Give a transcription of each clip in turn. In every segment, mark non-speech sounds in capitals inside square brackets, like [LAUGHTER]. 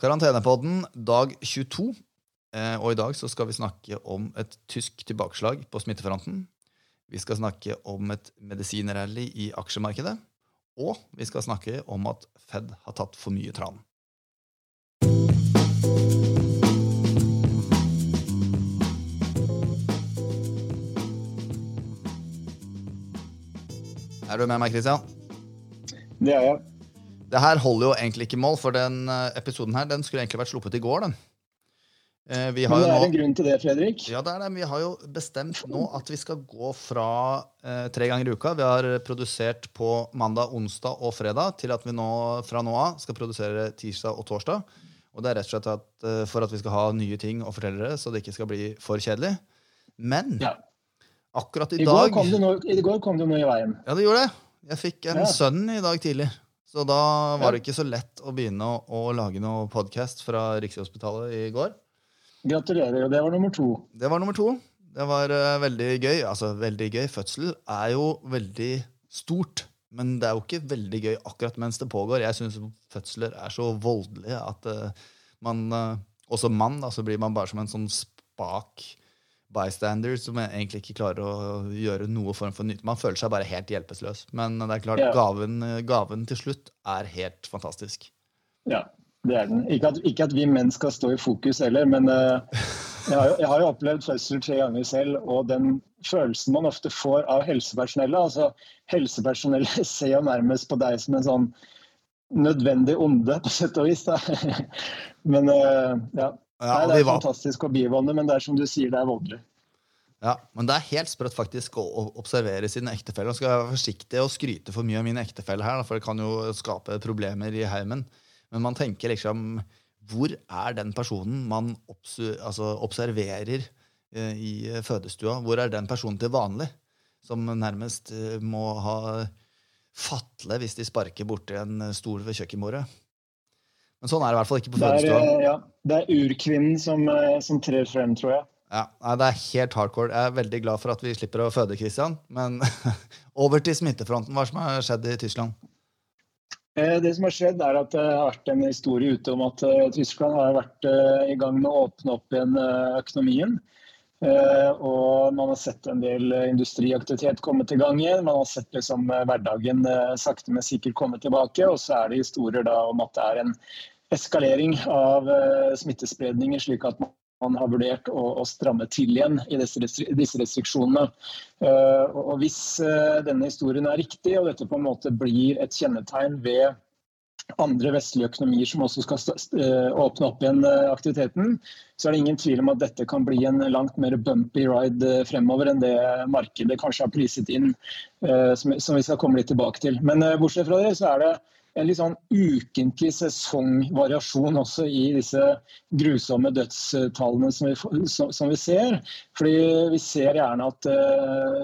Karantenepodden dag 22. Eh, og i dag så skal vi snakke om et tysk tilbakeslag på smittefronten. Vi skal snakke om et medisinrally i aksjemarkedet. Og vi skal snakke om at Fed har tatt for mye tran. Er du med meg, Christian? Det er jeg. Det her holder jo egentlig ikke mål, for den eh, episoden her, den skulle egentlig vært sluppet i går. den. Vi har Men det er en grunn til det, Fredrik. ja, det er det. Vi har jo bestemt nå at vi skal gå fra eh, tre ganger i uka. Vi har produsert på mandag, onsdag og fredag til at vi nå fra nå av skal produsere tirsdag og torsdag. Og det er rett og slett at, eh, for at vi skal ha nye ting å fortelle dere, så det ikke skal bli for kjedelig. Men Ja. akkurat i, I dag noe, i, går kom det noe i veien. Ja, det gjorde det. Jeg fikk en Ja. sønn i dag tidlig. Så da var det ikke så lett å begynne å, å lage noe podkast fra Rikshospitalet i går. Gratulerer. og Det var nummer to. Det var nummer to. Det var uh, veldig gøy. Altså, veldig gøy. Fødsel er jo veldig stort. Men det er jo ikke veldig gøy akkurat mens det pågår. Jeg syns fødsler er så voldelige at uh, man uh, Også mann, da, så blir man bare som en sånn spak bystander som egentlig ikke klarer å gjøre noe form for nytte. Man føler seg bare helt hjelpeløs. Men det er klart, Ja. gaven, gaven til slutt er helt fantastisk. Ja, det er den. Ikke at, ikke at vi menn skal stå i fokus heller, men uh, jeg, har jo, jeg har jo opplevd fødsel tre ganger selv, og den følelsen man ofte får av helsepersonellet altså Helsepersonellet [LAUGHS] ser jo nærmest på deg som en sånn nødvendig onde, på sett og vis. Da. [LAUGHS] Men uh, ja. Ja, Nei, det er var- fantastisk å bivåne, men det er som du sier, det er voldelig. Ja, Men det er helt sprøtt faktisk å observere sine ektefeller. Jeg skal jeg være forsiktig og skryte for mye av mine ektefeller her, for det kan jo skape problemer i heimen. Men man tenker liksom Hvor er den personen man altså, observerer eh, i fødestua? Hvor er den personen til vanlig? Som nærmest eh, må ha fatle hvis de sparker borti en stol ved kjøkkenbordet. Men sånn er det i hvert fall ikke på fødestua. eh, ja, det er urkvinnen som, eh, som trer frem, tror jeg. Ja, nei, Det er helt hardcore. Jeg er veldig glad for at vi slipper å føde, Christian. Men [LAUGHS] over til smittefronten. Hva som har skjedd i Tyskland? Eh, Det som har skjedd er at Det har vært en historie ute om at Tyskland har vært i gang med å åpne opp igjen økonomien. Eh, Og man har sett en del eh, industriaktivitet komme til gang igjen. Man har sett liksom eh, hverdagen sakte, men sikkert komme tilbake. Og så er det historier om at det er en eskalering av smittespredninger, slik at man har vurdert å, stramme til igjen i disse, restriksjonene. Og Hvis denne historien er riktig, og dette på en måte blir et kjennetegn ved andre vestlige økonomier som også skal eh, åpne opp igjen eh, aktiviteten, så er det ingen tvil om at dette kan bli en langt mer bumpy ride eh, fremover enn det markedet kanskje har priset inn, som, vi skal komme litt tilbake til. Men bortsett fra det, så er det en litt sånn ukentlig sesongvariasjon også i disse grusomme dødstallene som vi, som, vi ser. Fordi vi ser gjerne at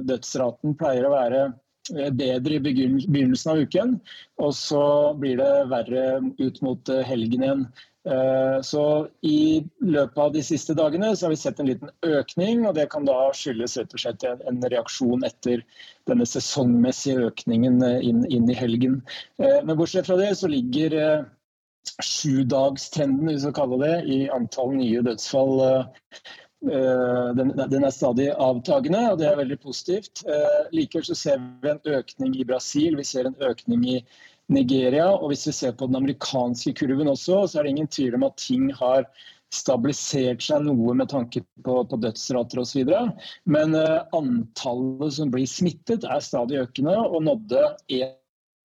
dødsraten pleier å være bedre i begynnelsen av uken, og så blir det verre ut mot eh, helgen igjen. Eh, Så I løpet av de siste dagene så har vi sett en liten økning, og det kan da skyldes rett og slett en, reaksjon etter denne sesongmessige økningen eh, inn, inn i helgen. Eh, Men bortsett fra det så ligger eh, sjudagstrenden, hvis vi skal det, i antall nye dødsfall eh, eh, den, den er stadig avtagende, og det er veldig positivt. Eh, Likevel så ser vi en økning i Brasil, vi ser en økning i Nigeria. Og hvis vi ser på den amerikanske kurven også, så er det ingen tvil om at ting har stabilisert seg noe med tanke på, på dødsrater osv. Men eh, antallet som blir smittet er stadig økende og nådde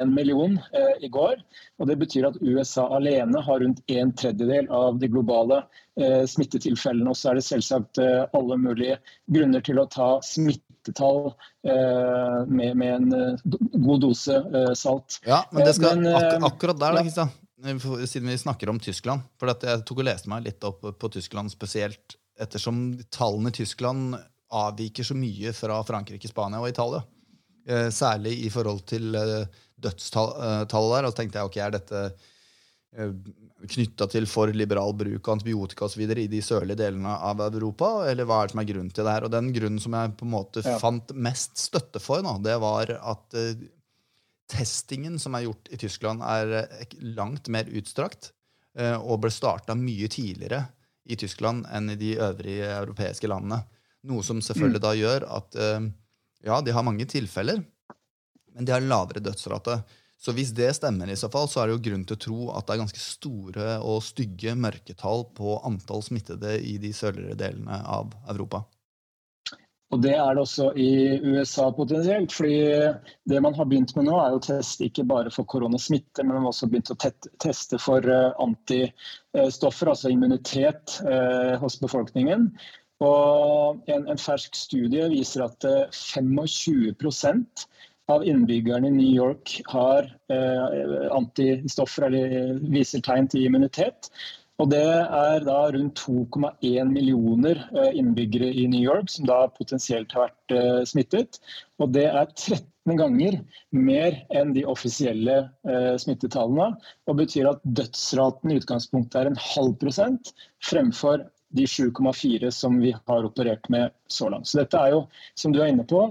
en million eh, i går. Og Det betyr at USA alene har rundt en tredjedel av de globale eh, smittetilfellene. Og så er det selvsagt eh, alle mulige grunner til å ta smittetall eh, med, med en eh, god dose eh, salt. Ja, men det skal, Men, ak akkurat der, da. Kristian, siden vi snakker om Tyskland For jeg tok og leste meg litt opp på Tyskland spesielt, ettersom tallene i Tyskland avviker så mye fra Frankrike, Spania og Italia. Eh, særlig i forhold til dødstallet der. Og så tenkte jeg ok, er dette eh, knytta til for liberal bruk av antibiotika og så videre i de sørlige delene av Europa, eller hva er det som er grunnen til det her? Og den grunnen som jeg på en måte Ja. fant mest støtte for, nå, det var at eh, testingen som er gjort i Tyskland, er eh, langt mer utstrakt. og ble starta mye tidligere i Tyskland enn i de øvrige europeiske landene. Noe som selvfølgelig mm. da gjør at ja, de har mange tilfeller, men de har lavere dødsrate. Så hvis det stemmer, i så fall, så er det jo grunn til å tro at det er ganske store og stygge mørketall på antall smittede i de sørligere delene av Europa. Og Det er det også i USA potensielt. fordi Det man har begynt med nå, er å teste ikke bare for koronasmitte, men man har også begynt å teste for eh, antistoffer, altså immunitet eh, hos befolkningen. Og en, en fersk studie viser at 25 eh, av innbyggerne i New York har eh, antistoffer eller viser tegn til immunitet. Og Det er da rundt 2,1 millioner eh, innbyggere i New York som da potensielt har vært eh, smittet. Og Det er 13 ganger mer enn de offisielle smittetallene. Og betyr at dødsraten i utgangspunktet er en halv prosent fremfor de 7,4 som vi har operert med så langt. Så dette er jo, som du er inne på,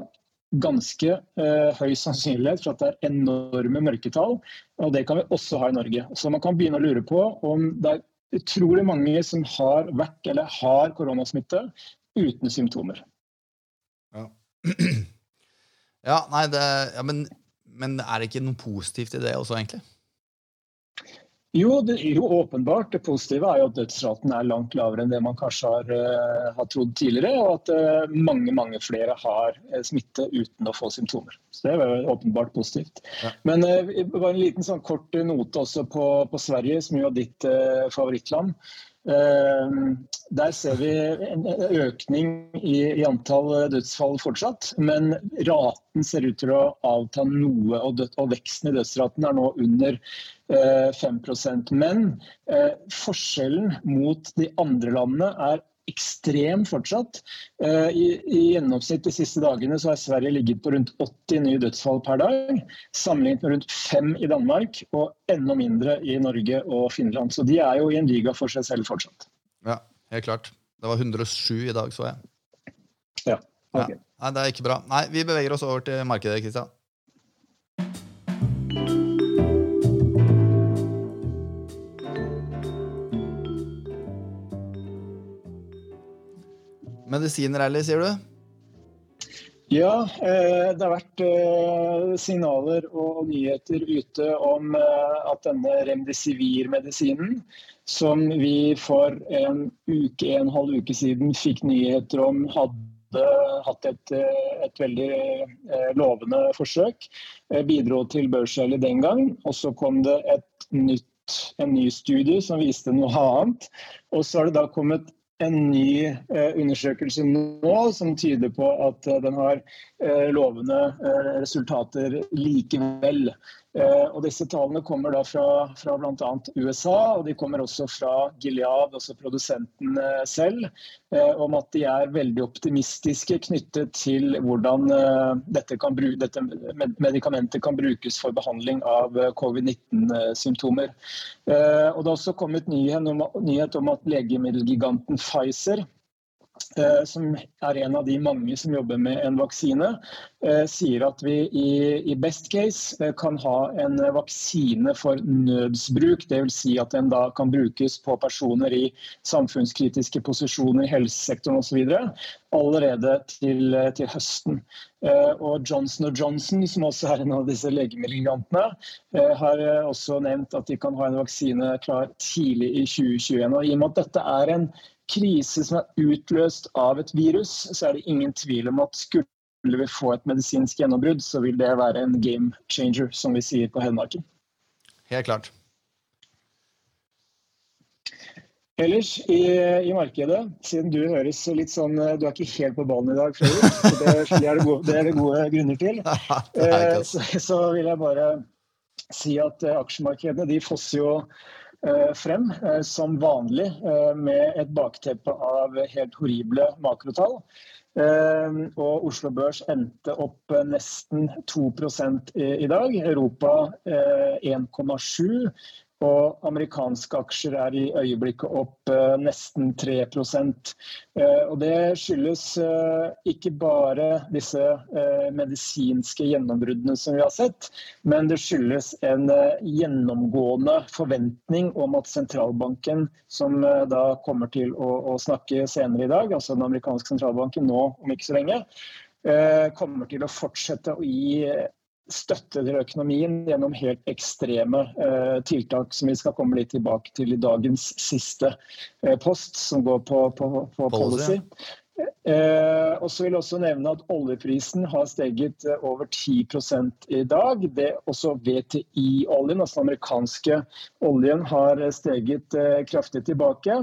ganske eh, høy sannsynlighet for at det er enorme mørketall. Og det kan vi også ha i Norge. Så man kan begynne å lure på om det er utrolig mange som har vært eller har koronasmitte uten symptomer. Ja, [CLEARS THROAT] ja nei, det, ja, men, men er det ikke noe positivt i det også, egentlig? Jo, det er jo åpenbart. Det positive er jo at dødsraten er langt lavere enn det man kanskje har, uh, har trodd tidligere, og at uh, mange mange flere har uh, smitte uten å få symptomer. Så Det er jo åpenbart positivt. Ja. Men bare en liten sånn kort note også på, på Sverige, som jo er ditt favorittland. Ehm, der ser vi en økning i, antall dødsfall fortsatt, men raten ser ut til å avta noe. Og, veksten i dødsraten er nå under eh, 5 Men eh, forskjellen mot de andre landene er ekstrem fortsatt. Eh, I, I, gjennomsnitt de siste dagene så har Sverige ligget på rundt 80 nye dødsfall per dag, sammenlignet med rundt fem i Danmark og enda mindre i Norge og Finland. Så de er jo i en liga for seg selv fortsatt. Ja, helt klart. Det var 107 i dag, så jeg. Ja, okay. Ja. Nei, det er ikke bra. Nei, vi beveger oss over til markedet, Kristian. Medisiner, eller, sier du? Ja, eh, det har vært eh, signaler og nyheter ute om eh, at denne remdesivir-medisinen, som vi for en uke, en halv uke siden fikk nyheter om hadde hatt et, et veldig lovende forsøk, bidro til børsrally den gang. Og så kom det et nytt, en ny studie som viste noe annet. Og så har det da kommet en ny eh, undersøkelse nå som tyder på at eh, den har eh, lovende resultater likevel. Eh, og disse tallene kommer da fra, fra bl.a. USA, og de kommer også fra Gilead, også produsenten eh, selv, eh, om at de er veldig optimistiske knyttet til hvordan dette, kan, dette medikamentet kan brukes for behandling av covid-19-symptomer. Og Det har også kommet nyhet om at legemiddelgiganten Pfizer som er en av de mange som jobber med en vaksine, eh, sier at vi i, best case eh, kan ha en vaksine for nødsbruk. Dvs. Si at den da kan brukes på personer i samfunnskritiske posisjoner i helsesektoren osv. allerede til, til, høsten. Og Johnson Johnson, som også er en av disse legemiddelgigantene, har også nevnt at de kan ha en vaksine klar tidlig i 2021. Og I og med at dette er en krise som er utløst av et virus, så er det ingen tvil om at skulle vi få et medisinsk gjennombrudd, så vil det være en game changer, som vi sier på Hedmarken. Helt klart. Ellers i, i, markedet, siden du høres litt sånn Du er ikke helt på ballen i dag, Fredrik. Det, det, er det, gode, det er det gode grunner til. [LAUGHS] Eh, så, så, vil jeg bare si at eh, aksjemarkedene de fosser jo frem, eh, som vanlig, eh, med et bakteppe av helt horrible makrotall. Og Oslo Børs endte opp nesten 2% i dag. Europa 1,7 Og amerikanske aksjer er i øyeblikket opp eh, nesten 3 eh, Og Det skyldes eh, ikke bare disse eh, medisinske gjennombruddene som vi har sett, men det skyldes en eh, gjennomgående forventning om at sentralbanken, som eh, da kommer til å, å, snakke senere i dag, altså den amerikanske sentralbanken nå om ikke så lenge, kommer til å fortsette å gi støtte til økonomien gjennom helt ekstreme eh, tiltak som vi skal komme litt tilbake til i dagens siste eh, post, som går på, på, på policy. Eh, og så vil jeg også nevne at Oljeprisen har steget eh, over 10 i dag. Det også VTI-oljen, altså den amerikanske oljen, har steget eh, kraftig tilbake.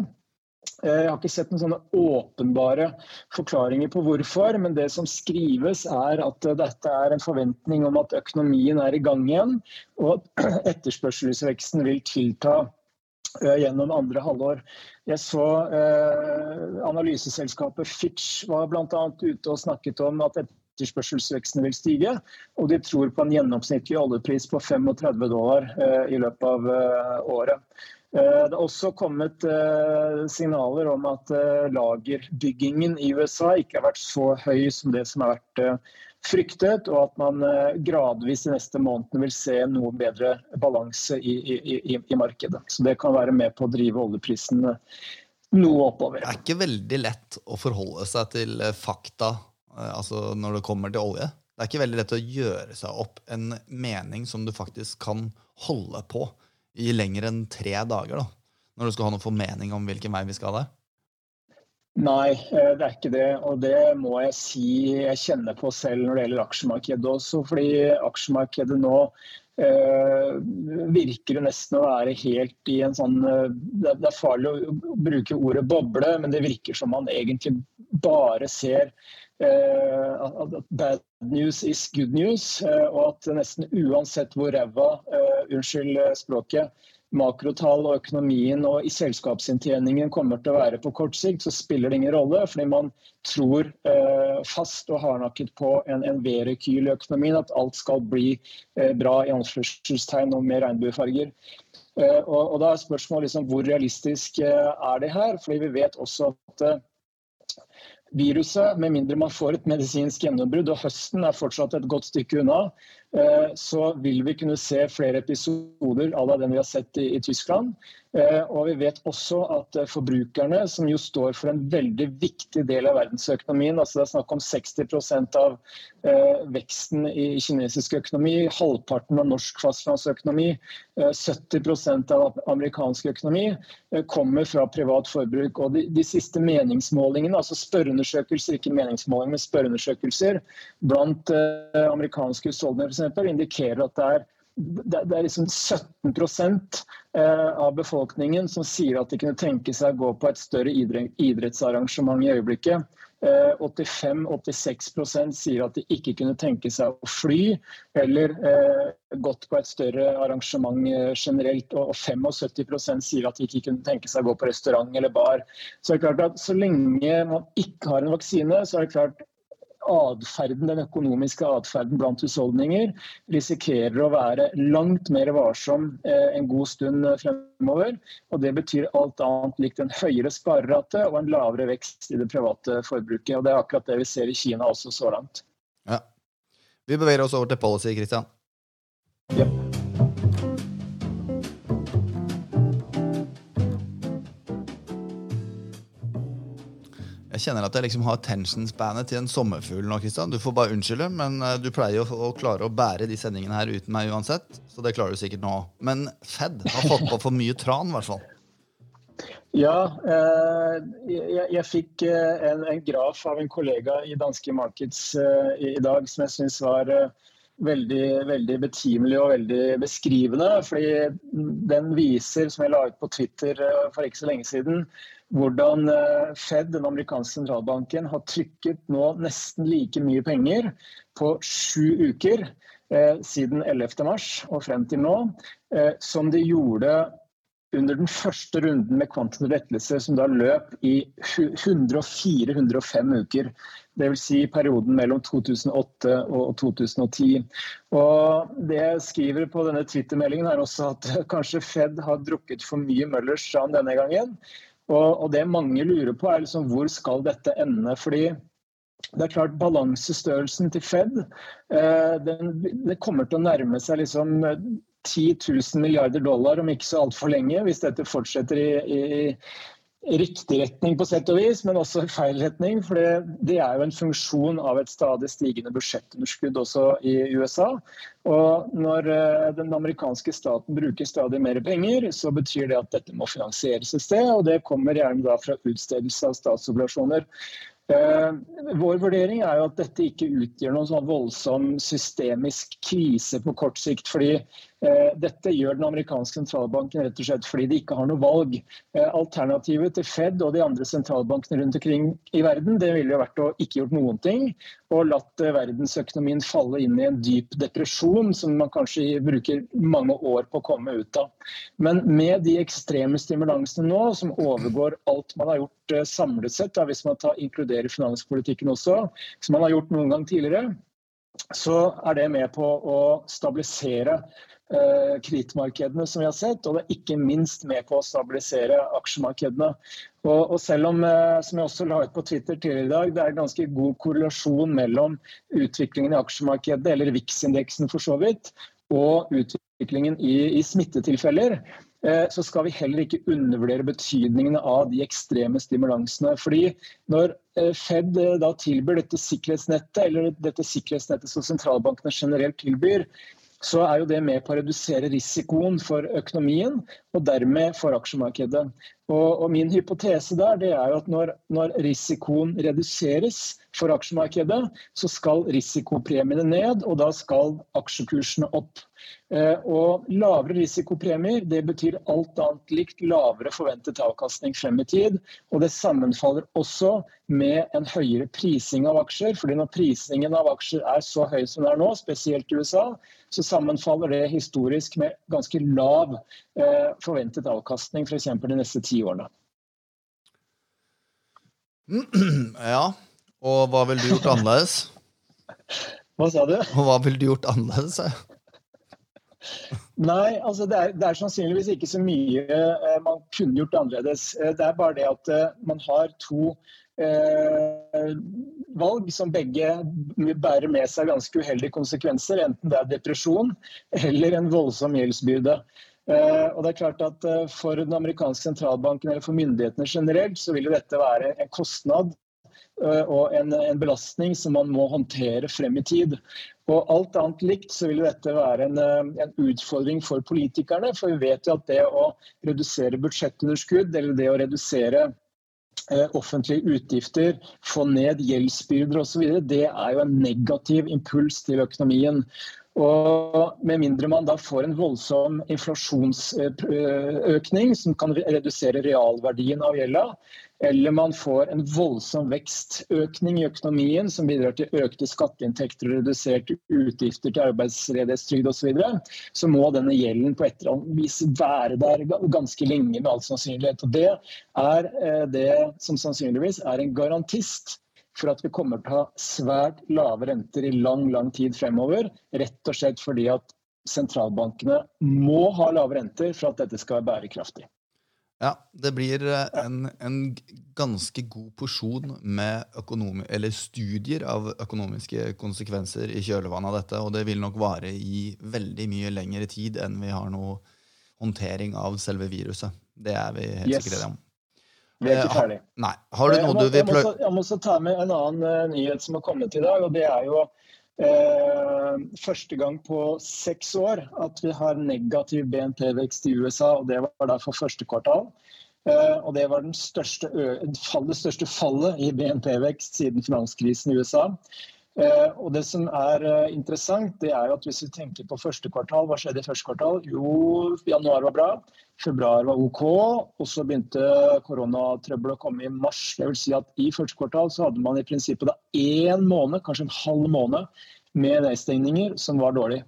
Eh, jeg har ikke sett noen sånne åpenbare forklaringer på hvorfor, men det som skrives er at eh, dette er en forventning om at økonomien er i gang igjen, og at [CLEARS THROAT] etterspørselsveksten vil tilta eh, gjennom andre halvår. Jeg så eh, Analyseselskapet Fitch var bl.a. ute og snakket om at etterspørselsveksten vil stige, og de tror på en gjennomsnittlig oljepris på 35 dollar eh, i løpet av eh, året. Eh, det er også kommet signaler om at lagerbyggingen i USA ikke har vært så høy som det som har vært fryktet, og at man gradvis de neste månedene vil se noe bedre balanse i, i, i, i markedet. Så det kan være med på å drive oljeprisen noe oppover. Det er ikke veldig lett å forholde seg til fakta altså når det kommer til olje. Det er ikke veldig lett å gjøre seg opp en mening som du faktisk kan holde på i lenger enn tre dager, da, når du skal ha noen formening om hvilken vei vi skal der? Nei, eh, det er ikke det. Og det må jeg si jeg kjenner på selv når det gjelder aksjemarkedet også. Fordi aksjemarkedet nå eh, virker nesten å være helt i en sånn eh, Det er farlig å bruke ordet boble, men det virker som man egentlig bare ser eh, at bad news is good news. Eh, og at nesten uansett hvor ræva, eh, unnskyld språket, makrotall og økonomien og i selskapsinntjeningen kommer til å være på kort sikt, så spiller det ingen rolle. Fordi man tror eh, fast og hardnakket på en, en V-rekyl i økonomien, at alt skal bli eh, bra i anførselstegn og med regnbuefarger. Eh, og, og, da er spørsmålet liksom, hvor realistisk eh, er det her? Fordi vi vet også at eh, viruset, med mindre man får et medisinsk gjennombrudd, og høsten er fortsatt et godt stykke unna, så vil vi kunne se flere episoder av den vi har sett i, i Tyskland. Eh, og vi vet også at eh, forbrukerne, som jo står for en veldig viktig del av verdensøkonomien, altså det er snakk om 60% av veksten i kinesisk økonomi, halvparten av norsk fastlandsøkonomi, 70% av amerikansk økonomi, kommer fra privat forbruk. Og de, de siste meningsmålingene, altså spørreundersøkelser, ikke meningsmålinger, men spørreundersøkelser blant amerikanske husholdninger. Indikerer at det er, det, er liksom 17 eh, av befolkningen som sier at de kunne tenke seg å gå på et større idrettsarrangement i øyeblikket. 85-86 eh, sier at de ikke kunne tenke seg å fly eller eh, gått på et større arrangement generelt. Og 75% sier at de ikke kunne tenke seg å gå på restaurant eller bar. Så, det er klart at så lenge man ikke har en vaksine, så er det klart adferden, den økonomiske atferden blant husholdninger risikerer å være langt mer varsom eh, en god stund fremover. Og Det betyr alt annet likt en høyere sparerate og en lavere vekst i det private forbruket. Og Det er akkurat det vi ser i Kina også så langt. Ja. Vi beveger oss over til policy, Christian. Ja. Jeg kjenner at jeg liksom har tensionspannet til en sommerfugl nå. Kristian. Du får bare unnskylde, men eh, du pleier jo å klare å bære de sendingene her uten meg uansett. Så det klarer du sikkert nå Men Fed har fått på for mye tran, i hvert fall. Ja, eh, jeg, jeg, fikk eh, en, en, graf av en kollega i Danske Markets eh, i, i, dag som jeg syns var veldig, veldig, betimelig og veldig beskrivende. fordi Den viser, som jeg la ut på Twitter for ikke så lenge siden, hvordan eh, Fed, den amerikanske sentralbanken, har trykket nå nesten like mye penger på sju uker eh, siden 11.3 og frem til nå, eh, som de gjorde under den første runden med kvantitativ lettelse, som da løp i 104-105 uker. Dvs. Si perioden mellom 2008 og 2010. Og det jeg skriver på denne Twitter-meldingen, er også at [LAUGHS] kanskje Fed har drukket for mye Møllers denne gangen. Og, og, det mange lurer på, er liksom hvor skal dette ende? Fordi det er klart Balansestørrelsen til Fed eh, den, det kommer til å nærme seg liksom 10 000 milliarder dollar om ikke så altfor lenge, hvis dette fortsetter i, i riktig retning på sett og vis, men også feil retning. For det, er jo en funksjon av et stadig stigende budsjettunderskudd også i USA. Og når uh, den amerikanske staten bruker stadig mer penger, så betyr det at dette må finansieres et sted. Og det kommer gjerne da fra utstedelse av statsobligasjoner. Eh, vår vurdering er jo at dette ikke utgjør noen sånn voldsom systemisk krise på kort sikt. fordi eh, dette gjør den amerikanske sentralbanken rett og slett fordi de ikke har noe valg. Eh, alternativet til Fed og de andre sentralbankene rundt omkring i verden det ville jo vært å ikke gjort noen ting og latt verdensøkonomien falle inn i en dyp depresjon som man kanskje bruker mange år på å komme ut av. Men med de ekstreme stimulansene nå, som overgår alt man har gjort samlet sett, da, hvis man tar inkluderer finanspolitikken også, som man har gjort noen gang tidligere, så er det med på å stabilisere eh, kredittmarkedene, som vi har sett, og det er ikke minst med på å stabilisere aksjemarkedene. Og, og selv om, eh, som jeg også la ut på Twitter tidligere i dag, det er ganske god korrelasjon mellom utviklingen i aksjemarkedet, eller VIX-indeksen for så vidt, og utviklingen i, i smittetilfeller, Eh, så skal vi heller ikke undervurdere betydningen av de ekstreme stimulansene. Fordi når Fed eh, da tilbyr dette sikkerhetsnettet, eller dette sikkerhetsnettet som sentralbankene generelt tilbyr, så er jo det med på å redusere risikoen for økonomien og dermed for aksjemarkedet. Og, og min hypotese der det er jo at når, når, risikoen reduseres for aksjemarkedet, så skal risikopremiene ned, og da skal aksjekursene opp. Eh, og Lavere risikopremier det betyr alt annet likt lavere forventet avkastning frem i tid. og Det sammenfaller også med en høyere prising av aksjer. fordi Når prisingen av aksjer er så høy som den er nå, spesielt i USA, så sammenfaller det historisk med ganske lav eh, forventet avkastning f.eks. de neste ti årene. [CLEARS THROAT] Ja, og hva ville du gjort annerledes? Hva sa du? Og hva ville du gjort annerledes? Nei, altså det er, det er, sannsynligvis ikke så mye eh, man kunne gjort annerledes. Eh, det er bare det at eh, man har to eh, valg som begge bærer med seg ganske uheldige konsekvenser. Enten det er depresjon eller en voldsom gjeldsbyrde. Eh, og det er klart at For den amerikanske sentralbanken eller for myndighetene generelt så vil dette være en kostnad og en, en, belastning som man må håndtere frem i tid. Og alt annet likt så vil dette være en, eh, en, utfordring for politikerne. For vi vet jo at det å redusere budsjettunderskudd eller det å redusere eh, offentlige utgifter, få ned gjeldsbyrder osv., det er jo en negativ impuls til økonomien. Og Med mindre man da får en voldsom inflasjonsøkning som kan redusere realverdien av gjelda, eller man får en voldsom vekstøkning i økonomien som bidrar til økte skatteinntekter og reduserte utgifter til arbeidsledighetstrygd osv., så, videre, så må denne gjelden på et eller annet vis være der ganske lenge med all sannsynlighet. Og Det er eh, det som sannsynligvis er en garantist for at vi kommer til å ha svært lave renter i lang, lang tid fremover. Rett og slett fordi at sentralbankene må ha lave renter for at dette skal være bærekraftig. Ja, det blir eh, en, en ganske god porsjon med studier av økonomiske konsekvenser i kjølvannet av dette, og det vil nok vare i veldig mye lengre tid enn vi har noe håndtering av selve viruset. Det er vi helt yes. sikre om. Vi er ikke eh, ferdig. Nei. Har du noe du vil pløye Jeg må også ta med en annen uh, nyhet som har kommet i dag. og det er jo uh, første gang på seks år at vi har negativ BNP-vekst i USA. og Det var da for første kvartal. Uh, og Det var den største, det største fallet i BNP-vekst siden finanskrisen i USA. Eh, og det som er eh, interessant, det er jo at hvis vi tenker på første kvartal, hva skjedde i første kvartal? Jo, januar var bra, februar var OK, og så begynte koronatrøbbelet å komme i mars. Det vil si at i første kvartal så hadde man i prinsippet da én måned, kanskje en halv måned, med nedstengninger som var dårlig.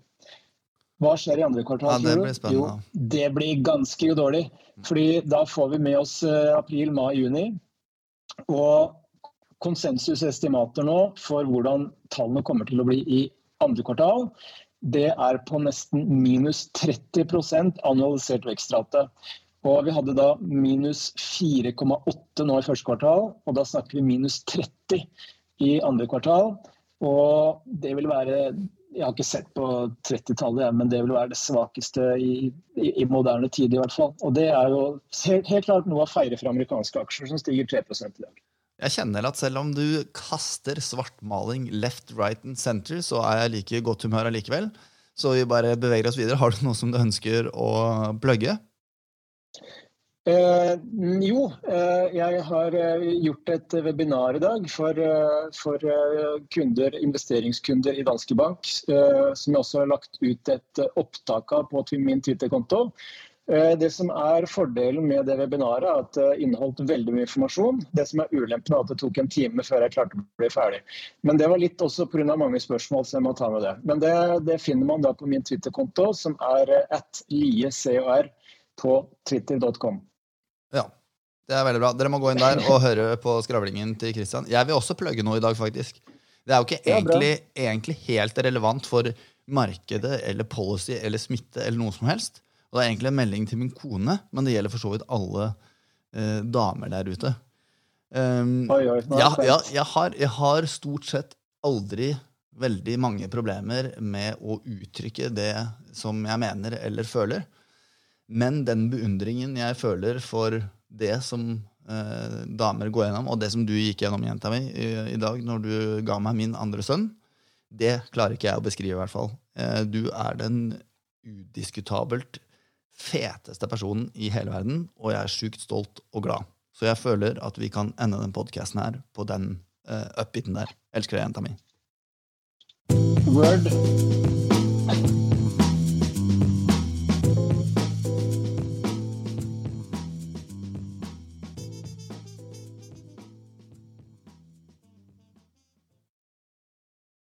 Hva skjer i andre kvartal? Ja, det blir spennende. Jo, det blir ganske dårlig. Fordi da får vi med oss eh, april, mai, juni. Og konsensusestimater nå for hvordan tallene kommer til å bli i andre kvartal, det er på nesten minus 30% annualisert vekstrate. Og vi hadde da minus 4,8 nå i første kvartal, og da snakker vi minus 30 i andre kvartal. Og det vil være Jeg har ikke sett på 30-tallet, men det vil være det svakeste i, i, i, moderne tid, i hvert fall. Og det er jo helt, helt klart noe å feire for amerikanske aksjer, som stiger 3% i dag. Jeg kjenner at selv om du kaster svartmaling left, right and center, så er jeg like godt humør allikevel. Så vi bare beveger oss videre. Har du noe som du ønsker å plugge? Eh, jo, eh, jeg har eh, gjort et webinar i dag for, eh, for eh, kunder, investeringskunder i Danske Bank, eh, som jeg også har lagt ut et opptak av på min Twitter-konto. Eh, det som er Fordelen med det webinaret er at det inneholdt veldig mye informasjon. Det som er ulempen er at det tok en time før jeg klarte å bli ferdig. Men det var litt også pga. mange spørsmål, så jeg må ta med det. Men det, det finner man da på min Twitter-konto, som er at liecor på twitter.com. Ja, det er veldig bra. Dere må gå inn der og høre på skravlingen til Christian. Jeg vil også plugge noe i dag, faktisk. Det er jo ikke egentlig, egentlig helt relevant for markedet eller policy eller smitte eller noe som helst. Og det er egentlig en melding til min kone, men det gjelder for så vidt alle eh, damer der ute. Um, oi, oi, jeg, jeg, jeg, har, jeg har stort sett aldri veldig mange problemer med å uttrykke det som jeg mener eller føler. Men den beundringen jeg føler for det som eh, damer går gjennom, og det som du gikk gjennom, jenta mi, i, i, dag når du ga meg min andre sønn, det klarer ikke jeg å beskrive, i hvert fall. Eh, du er den udiskutabelt feteste personen i hele verden, og jeg er sjukt stolt og glad. Så jeg føler at vi kan ende den podkasten her på den uh, upbiten der. Elsker deg, jenta mi. Word.